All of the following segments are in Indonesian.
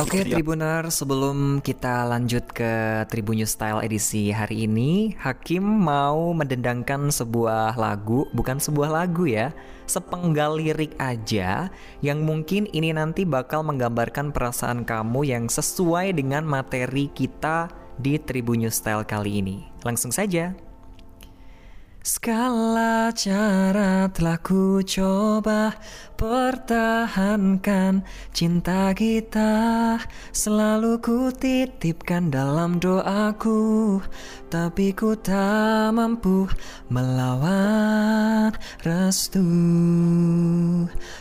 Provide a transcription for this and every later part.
Oke Tribuner, sebelum kita lanjut ke Tribun Style edisi hari ini, Hakim mau mendendangkan sebuah lagu, bukan sebuah lagu ya, sepenggal lirik aja yang mungkin ini nanti bakal menggambarkan perasaan kamu yang sesuai dengan materi kita di Tribun Style kali ini. Langsung saja. Segala cara telah ku coba pertahankan cinta kita. Selalu ku titipkan dalam doaku Tapi ku tak mampu melawan restu.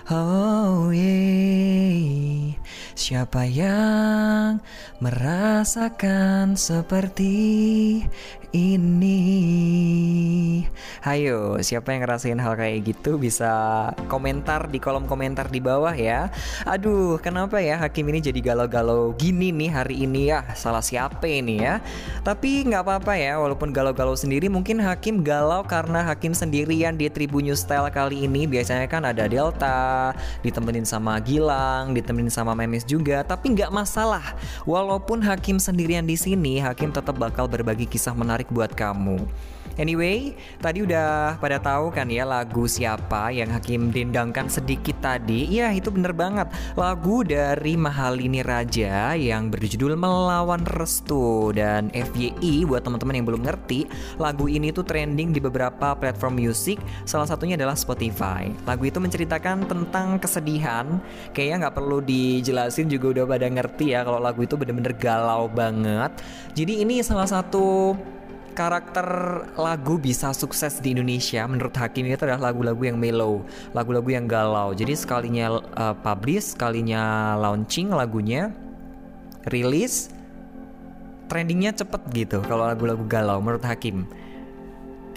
Oh yeah. Siapa yang merasakan seperti ini Hayo, siapa yang ngerasain hal kayak gitu bisa komentar di kolom komentar di bawah ya. Aduh, kenapa ya Hakim ini jadi galau-galau gini nih hari ini ya? Salah siapa ini ya? Tapi nggak apa-apa ya, walaupun galau-galau sendiri mungkin Hakim galau karena Hakim sendirian di Tribun Style kali ini. Biasanya kan ada Delta, ditemenin sama Gilang, ditemenin sama Memes juga. Tapi nggak masalah, walaupun Hakim sendirian di sini, Hakim tetap bakal berbagi kisah menarik buat kamu. Anyway, tadi udah pada tahu kan ya lagu siapa yang Hakim dendangkan sedikit tadi? Ya, itu bener banget. Lagu dari Mahalini Raja yang berjudul Melawan Restu dan FYI buat teman-teman yang belum ngerti, lagu ini tuh trending di beberapa platform musik, salah satunya adalah Spotify. Lagu itu menceritakan tentang kesedihan, kayaknya nggak perlu dijelasin juga udah pada ngerti ya kalau lagu itu bener-bener galau banget. Jadi ini salah satu karakter lagu bisa sukses di Indonesia menurut Hakim itu adalah lagu-lagu yang mellow, lagu-lagu yang galau. Jadi sekalinya uh, publish, sekalinya launching lagunya, rilis, trendingnya cepet gitu kalau lagu-lagu galau menurut Hakim.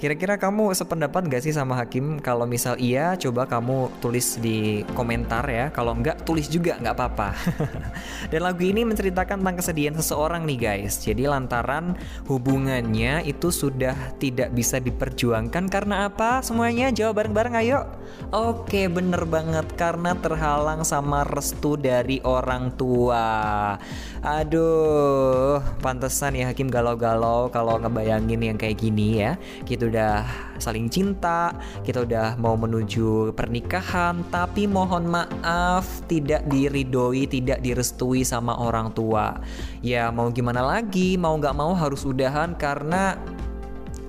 Kira-kira kamu sependapat gak sih sama Hakim? Kalau misal iya, coba kamu tulis di komentar ya. Kalau enggak, tulis juga nggak apa-apa. Dan lagu ini menceritakan tentang kesedihan seseorang nih guys. Jadi lantaran hubungannya itu sudah tidak bisa diperjuangkan karena apa? Semuanya jawab bareng-bareng ayo. Oke, bener banget karena terhalang sama restu dari orang tua. Aduh, pantesan ya Hakim galau-galau kalau ngebayangin yang kayak gini ya. Gitu udah saling cinta, kita udah mau menuju pernikahan, tapi mohon maaf tidak diridoi, tidak direstui sama orang tua. Ya mau gimana lagi, mau nggak mau harus udahan karena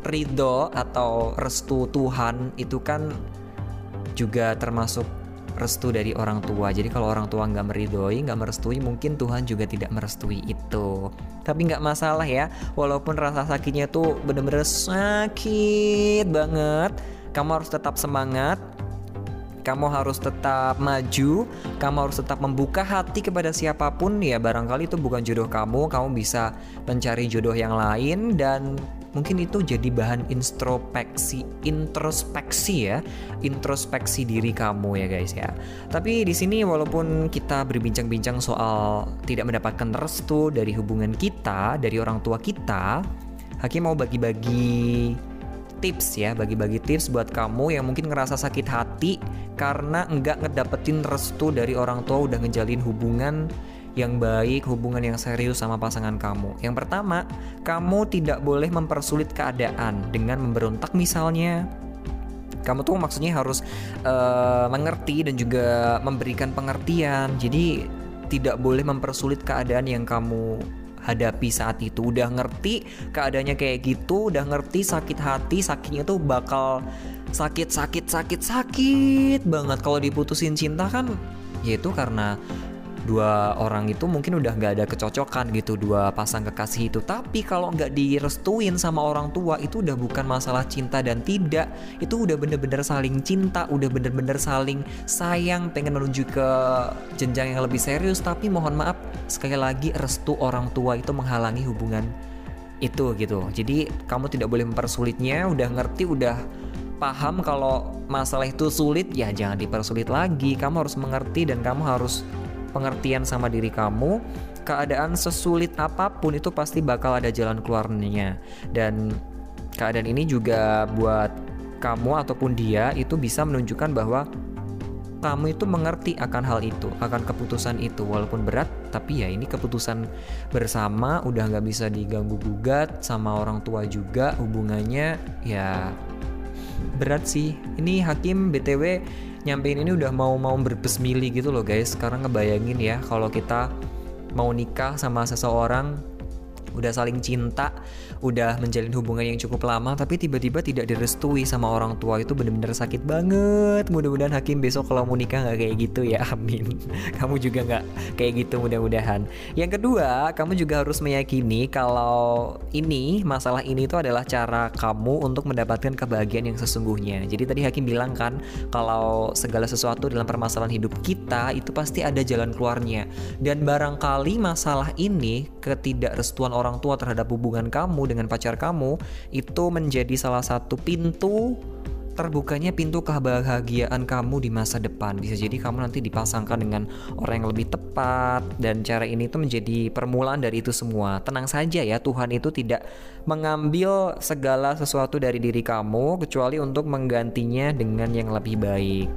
ridho atau restu Tuhan itu kan juga termasuk restu dari orang tua. Jadi kalau orang tua nggak meridoi, nggak merestui, mungkin Tuhan juga tidak merestui itu. Tapi nggak masalah ya, walaupun rasa sakitnya tuh bener-bener sakit banget, kamu harus tetap semangat. Kamu harus tetap maju, kamu harus tetap membuka hati kepada siapa pun ya barangkali itu bukan jodoh kamu, kamu bisa mencari jodoh yang lain dan mungkin itu jadi bahan introspeksi introspeksi ya. Introspeksi diri kamu ya guys ya. Tapi di sini walaupun kita berbincang-bincang soal tidak mendapatkan restu dari hubungan kita dari orang tua kita Hakim mau bagi-bagi tips ya bagi-bagi tips buat kamu yang mungkin ngerasa sakit hati karena enggak ngedapetin restu dari orang tua udah ngejalin hubungan yang baik, hubungan yang serius sama pasangan kamu. Yang pertama, kamu tidak boleh mempersulit keadaan dengan memberontak misalnya. Kamu tuh maksudnya harus uh, mengerti dan juga memberikan pengertian. Jadi tidak boleh mempersulit keadaan yang kamu hadapi saat itu. Udah ngerti keadaannya kayak gitu, udah ngerti sakit hati, sakitnya tuh bakal sakit sakit sakit sakit banget kalau diputusin cinta kan yaitu karena dua orang itu mungkin udah nggak ada kecocokan gitu dua pasang kekasih itu. Tapi kalau nggak direstuin sama orang tua itu udah bukan masalah cinta dan tidak. Itu udah bener-bener saling cinta udah bener-bener saling sayang pengen menuju ke jenjang yang lebih serius. Tapi mohon maaf sekali lagi restu orang tua itu menghalangi hubungan itu gitu. Jadi kamu tidak boleh mempersulitnya udah ngerti udah paham kalau masalah itu sulit ya jangan dipersulit lagi. Kamu harus mengerti dan kamu harus pengertian sama diri kamu, keadaan sesulit apa pun itu pasti bakal ada jalan keluarnya. Dan keadaan ini juga buat kamu ataupun dia itu bisa menunjukkan bahwa kamu itu mengerti akan hal itu, akan keputusan itu, walaupun berat, tapi ya ini keputusan bersama, udah nggak bisa diganggu gugat sama orang tua juga, hubungannya ya berat sih. Ini hakim btw nyampein ini udah mau mau berbesmili gitu loh guys. Sekarang ngebayangin ya kalau kita mau nikah sama seseorang udah saling cinta, udah menjalin hubungan yang cukup lama, tapi tiba-tiba tidak direstui sama orang tua itu bener-bener sakit banget. Mudah-mudahan Hakim besok kalau mau nikah nggak kayak gitu ya, amin. Kamu juga nggak kayak gitu mudah-mudahan. Yang kedua, kamu juga harus meyakini kalau ini masalah ini itu adalah cara kamu untuk mendapatkan kebahagiaan yang sesungguhnya. Jadi tadi Hakim bilang kan kalau segala sesuatu dalam permasalahan hidup kita itu pasti ada jalan keluarnya. Dan barangkali masalah ini ketidakrestuan orang orang tua terhadap hubungan kamu dengan pacar kamu itu menjadi salah satu pintu terbukanya pintu kebahagiaan kamu di masa depan. Bisa jadi kamu nanti dipasangkan dengan orang yang lebih tepat dan cara ini tuh menjadi permulaan dari itu semua. Tenang saja ya, Tuhan itu tidak mengambil segala sesuatu dari diri kamu kecuali untuk menggantinya dengan yang lebih baik.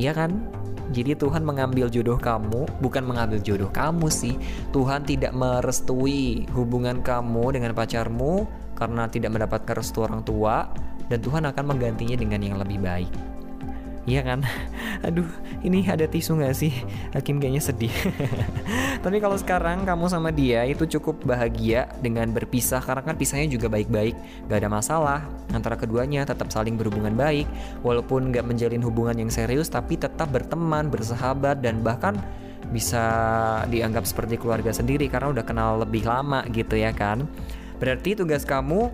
Iya kan? Jadi Tuhan mengambil jodoh kamu, bukan mengambil jodoh kamu sih. Tuhan tidak merestui hubungan kamu dengan pacarmu karena tidak mendapatkan restu orang tua dan Tuhan akan menggantinya dengan yang lebih baik. Iya kan? Aduh, ini ada tisu gak sih? Hakim kayaknya sedih. Tapi kalau sekarang kamu sama dia itu cukup bahagia dengan berpisah karena kan pisahnya juga baik-baik, gak ada masalah antara keduanya tetap saling berhubungan baik, walaupun gak menjalin hubungan yang serius tapi tetap berteman, bersahabat dan bahkan bisa dianggap seperti keluarga sendiri karena udah kenal lebih lama gitu ya kan. Berarti tugas kamu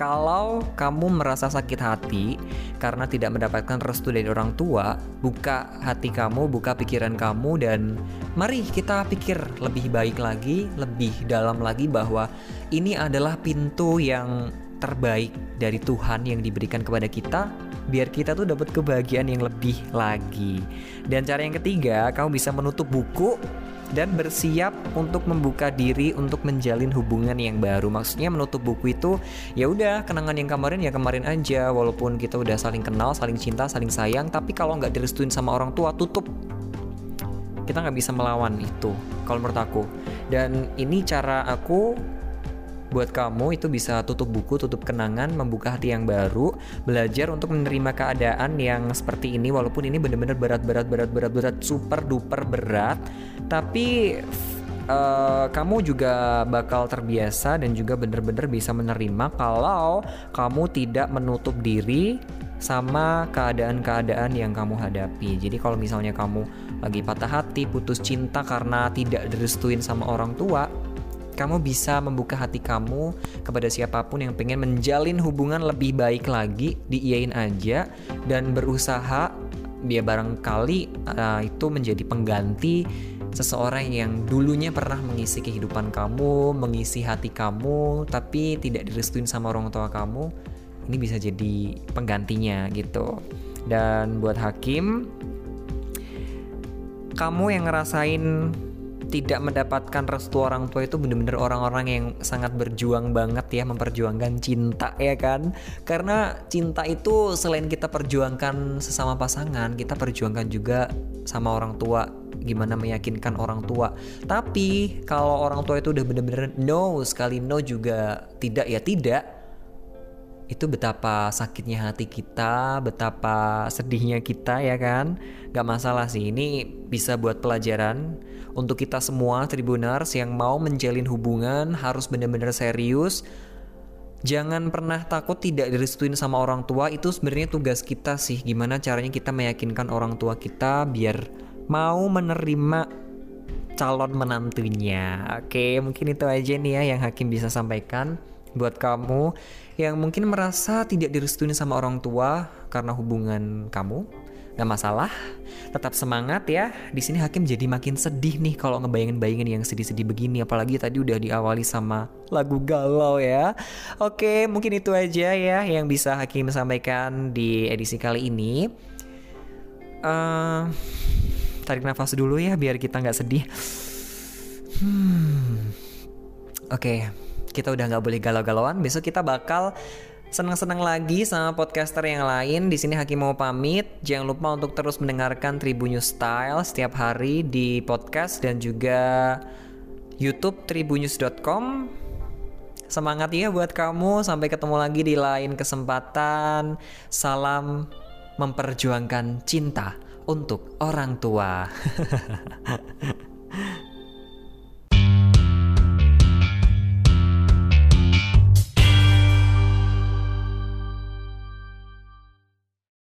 kalau kamu merasa sakit hati karena tidak mendapatkan restu dari orang tua, buka hati kamu, buka pikiran kamu dan mari kita pikir lebih baik lagi, lebih dalam lagi bahwa ini adalah pintu yang terbaik dari Tuhan yang diberikan kepada kita biar kita tuh dapat kebahagiaan yang lebih lagi. Dan cara yang ketiga, kamu bisa menutup buku dan bersiap untuk membuka diri untuk menjalin hubungan yang baru. Maksudnya menutup buku itu ya udah kenangan yang kemarin ya kemarin aja walaupun kita udah saling kenal, saling cinta, saling sayang, tapi kalau nggak direstuin sama orang tua tutup. Kita nggak bisa melawan itu kalau menurut aku. Dan ini cara aku buat kamu itu bisa tutup buku, tutup kenangan, membuka hati yang baru, belajar untuk menerima keadaan yang seperti ini walaupun ini benar-benar berat berat berat super duper berat, tapi uh, kamu juga bakal terbiasa dan juga benar-benar bisa menerima kalau kamu tidak menutup diri sama keadaan-keadaan yang kamu hadapi. Jadi kalau misalnya kamu lagi patah hati, putus cinta karena tidak direstuin sama orang tua, kamu bisa membuka hati kamu kepada siapa pun yang pengen menjalin hubungan lebih baik lagi, diiyain aja dan berusaha biar barangkali uh, itu menjadi pengganti seseorang yang dulunya pernah mengisi kehidupan kamu, mengisi hati kamu, tapi tidak direstuin sama orang tua kamu, ini bisa jadi penggantinya gitu. Dan buat hakim, kamu yang ngerasain tidak mendapatkan restu orang tua itu bener-bener orang-orang yang sangat berjuang banget ya memperjuangkan cinta ya kan? Karena cinta itu selain kita perjuangkan sesama pasangan kita perjuangkan juga sama orang tua gimana meyakinkan orang tua. Tapi kalau orang tua itu udah bener-bener no sekali no juga tidak ya tidak itu betapa sakitnya hati kita, betapa sedihnya kita ya kan. Gak masalah sih, ini bisa buat pelajaran untuk kita semua Tribuners yang mau menjalin hubungan harus benar-benar serius. Jangan pernah takut tidak direstuin sama orang tua, itu sebenarnya tugas kita sih. Gimana caranya kita meyakinkan orang tua kita biar mau menerima calon menantunya. Oke, mungkin itu aja nih ya yang Hakim bisa sampaikan buat kamu yang mungkin merasa tidak direstuin sama orang tua karena hubungan kamu Gak masalah, tetap semangat ya. Di sini Hakim jadi makin sedih nih kalau ngebayangin-bayangin yang sedih-sedih begini. Apalagi tadi udah diawali sama lagu galau ya. Oke, mungkin itu aja ya yang bisa Hakim sampaikan di edisi kali ini. Uh, tarik nafas dulu ya biar kita nggak sedih. Hmm. Oke, kita udah nggak boleh galau-galauan. Besok kita bakal Senang-senang lagi sama podcaster yang lain. Di sini Hakim mau pamit. Jangan lupa untuk terus mendengarkan Tribunnews Style setiap hari di podcast dan juga YouTube tribunnews.com. Semangat ya buat kamu. Sampai ketemu lagi di lain kesempatan. Salam memperjuangkan cinta untuk orang tua.